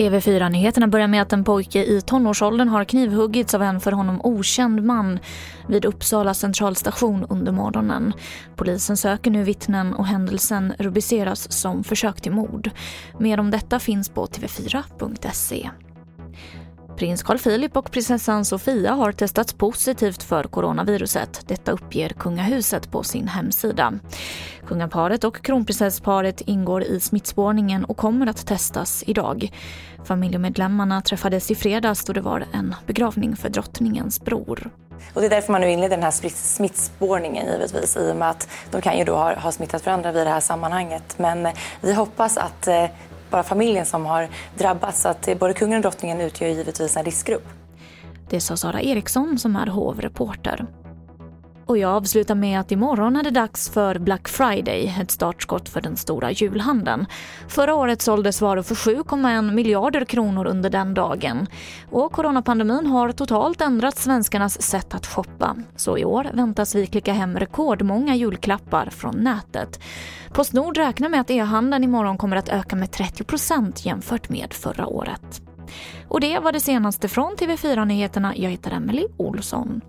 TV4-nyheterna börjar med att en pojke i tonårsåldern har knivhuggits av en för honom okänd man vid Uppsala centralstation under morgonen. Polisen söker nu vittnen och händelsen rubriceras som försök till mord. Mer om detta finns på tv4.se. Prins Carl Philip och prinsessan Sofia har testats positivt för coronaviruset. Detta uppger kungahuset på sin hemsida. Kungaparet och kronprinsessparet ingår i smittspårningen och kommer att testas idag. Familjemedlemmarna träffades i fredags då det var en begravning för drottningens bror. Och det är därför man nu inleder den här smittspårningen givetvis i och med att de kan ju då ha, ha smittat varandra vid det här sammanhanget. Men eh, vi hoppas att eh, bara familjen som har drabbats. Så att både kungen och drottningen utgör givetvis en riskgrupp. Det sa Sara Eriksson som är hovreporter. Och jag avslutar med att imorgon är det dags för Black Friday, ett startskott för den stora julhandeln. Förra året såldes varor för 7,1 miljarder kronor under den dagen. Och coronapandemin har totalt ändrat svenskarnas sätt att shoppa. Så i år väntas vi klicka hem rekordmånga julklappar från nätet. Postnord räknar med att e-handeln imorgon kommer att öka med 30 procent jämfört med förra året. Och det var det senaste från TV4 Nyheterna. Jag heter Emily Olsson.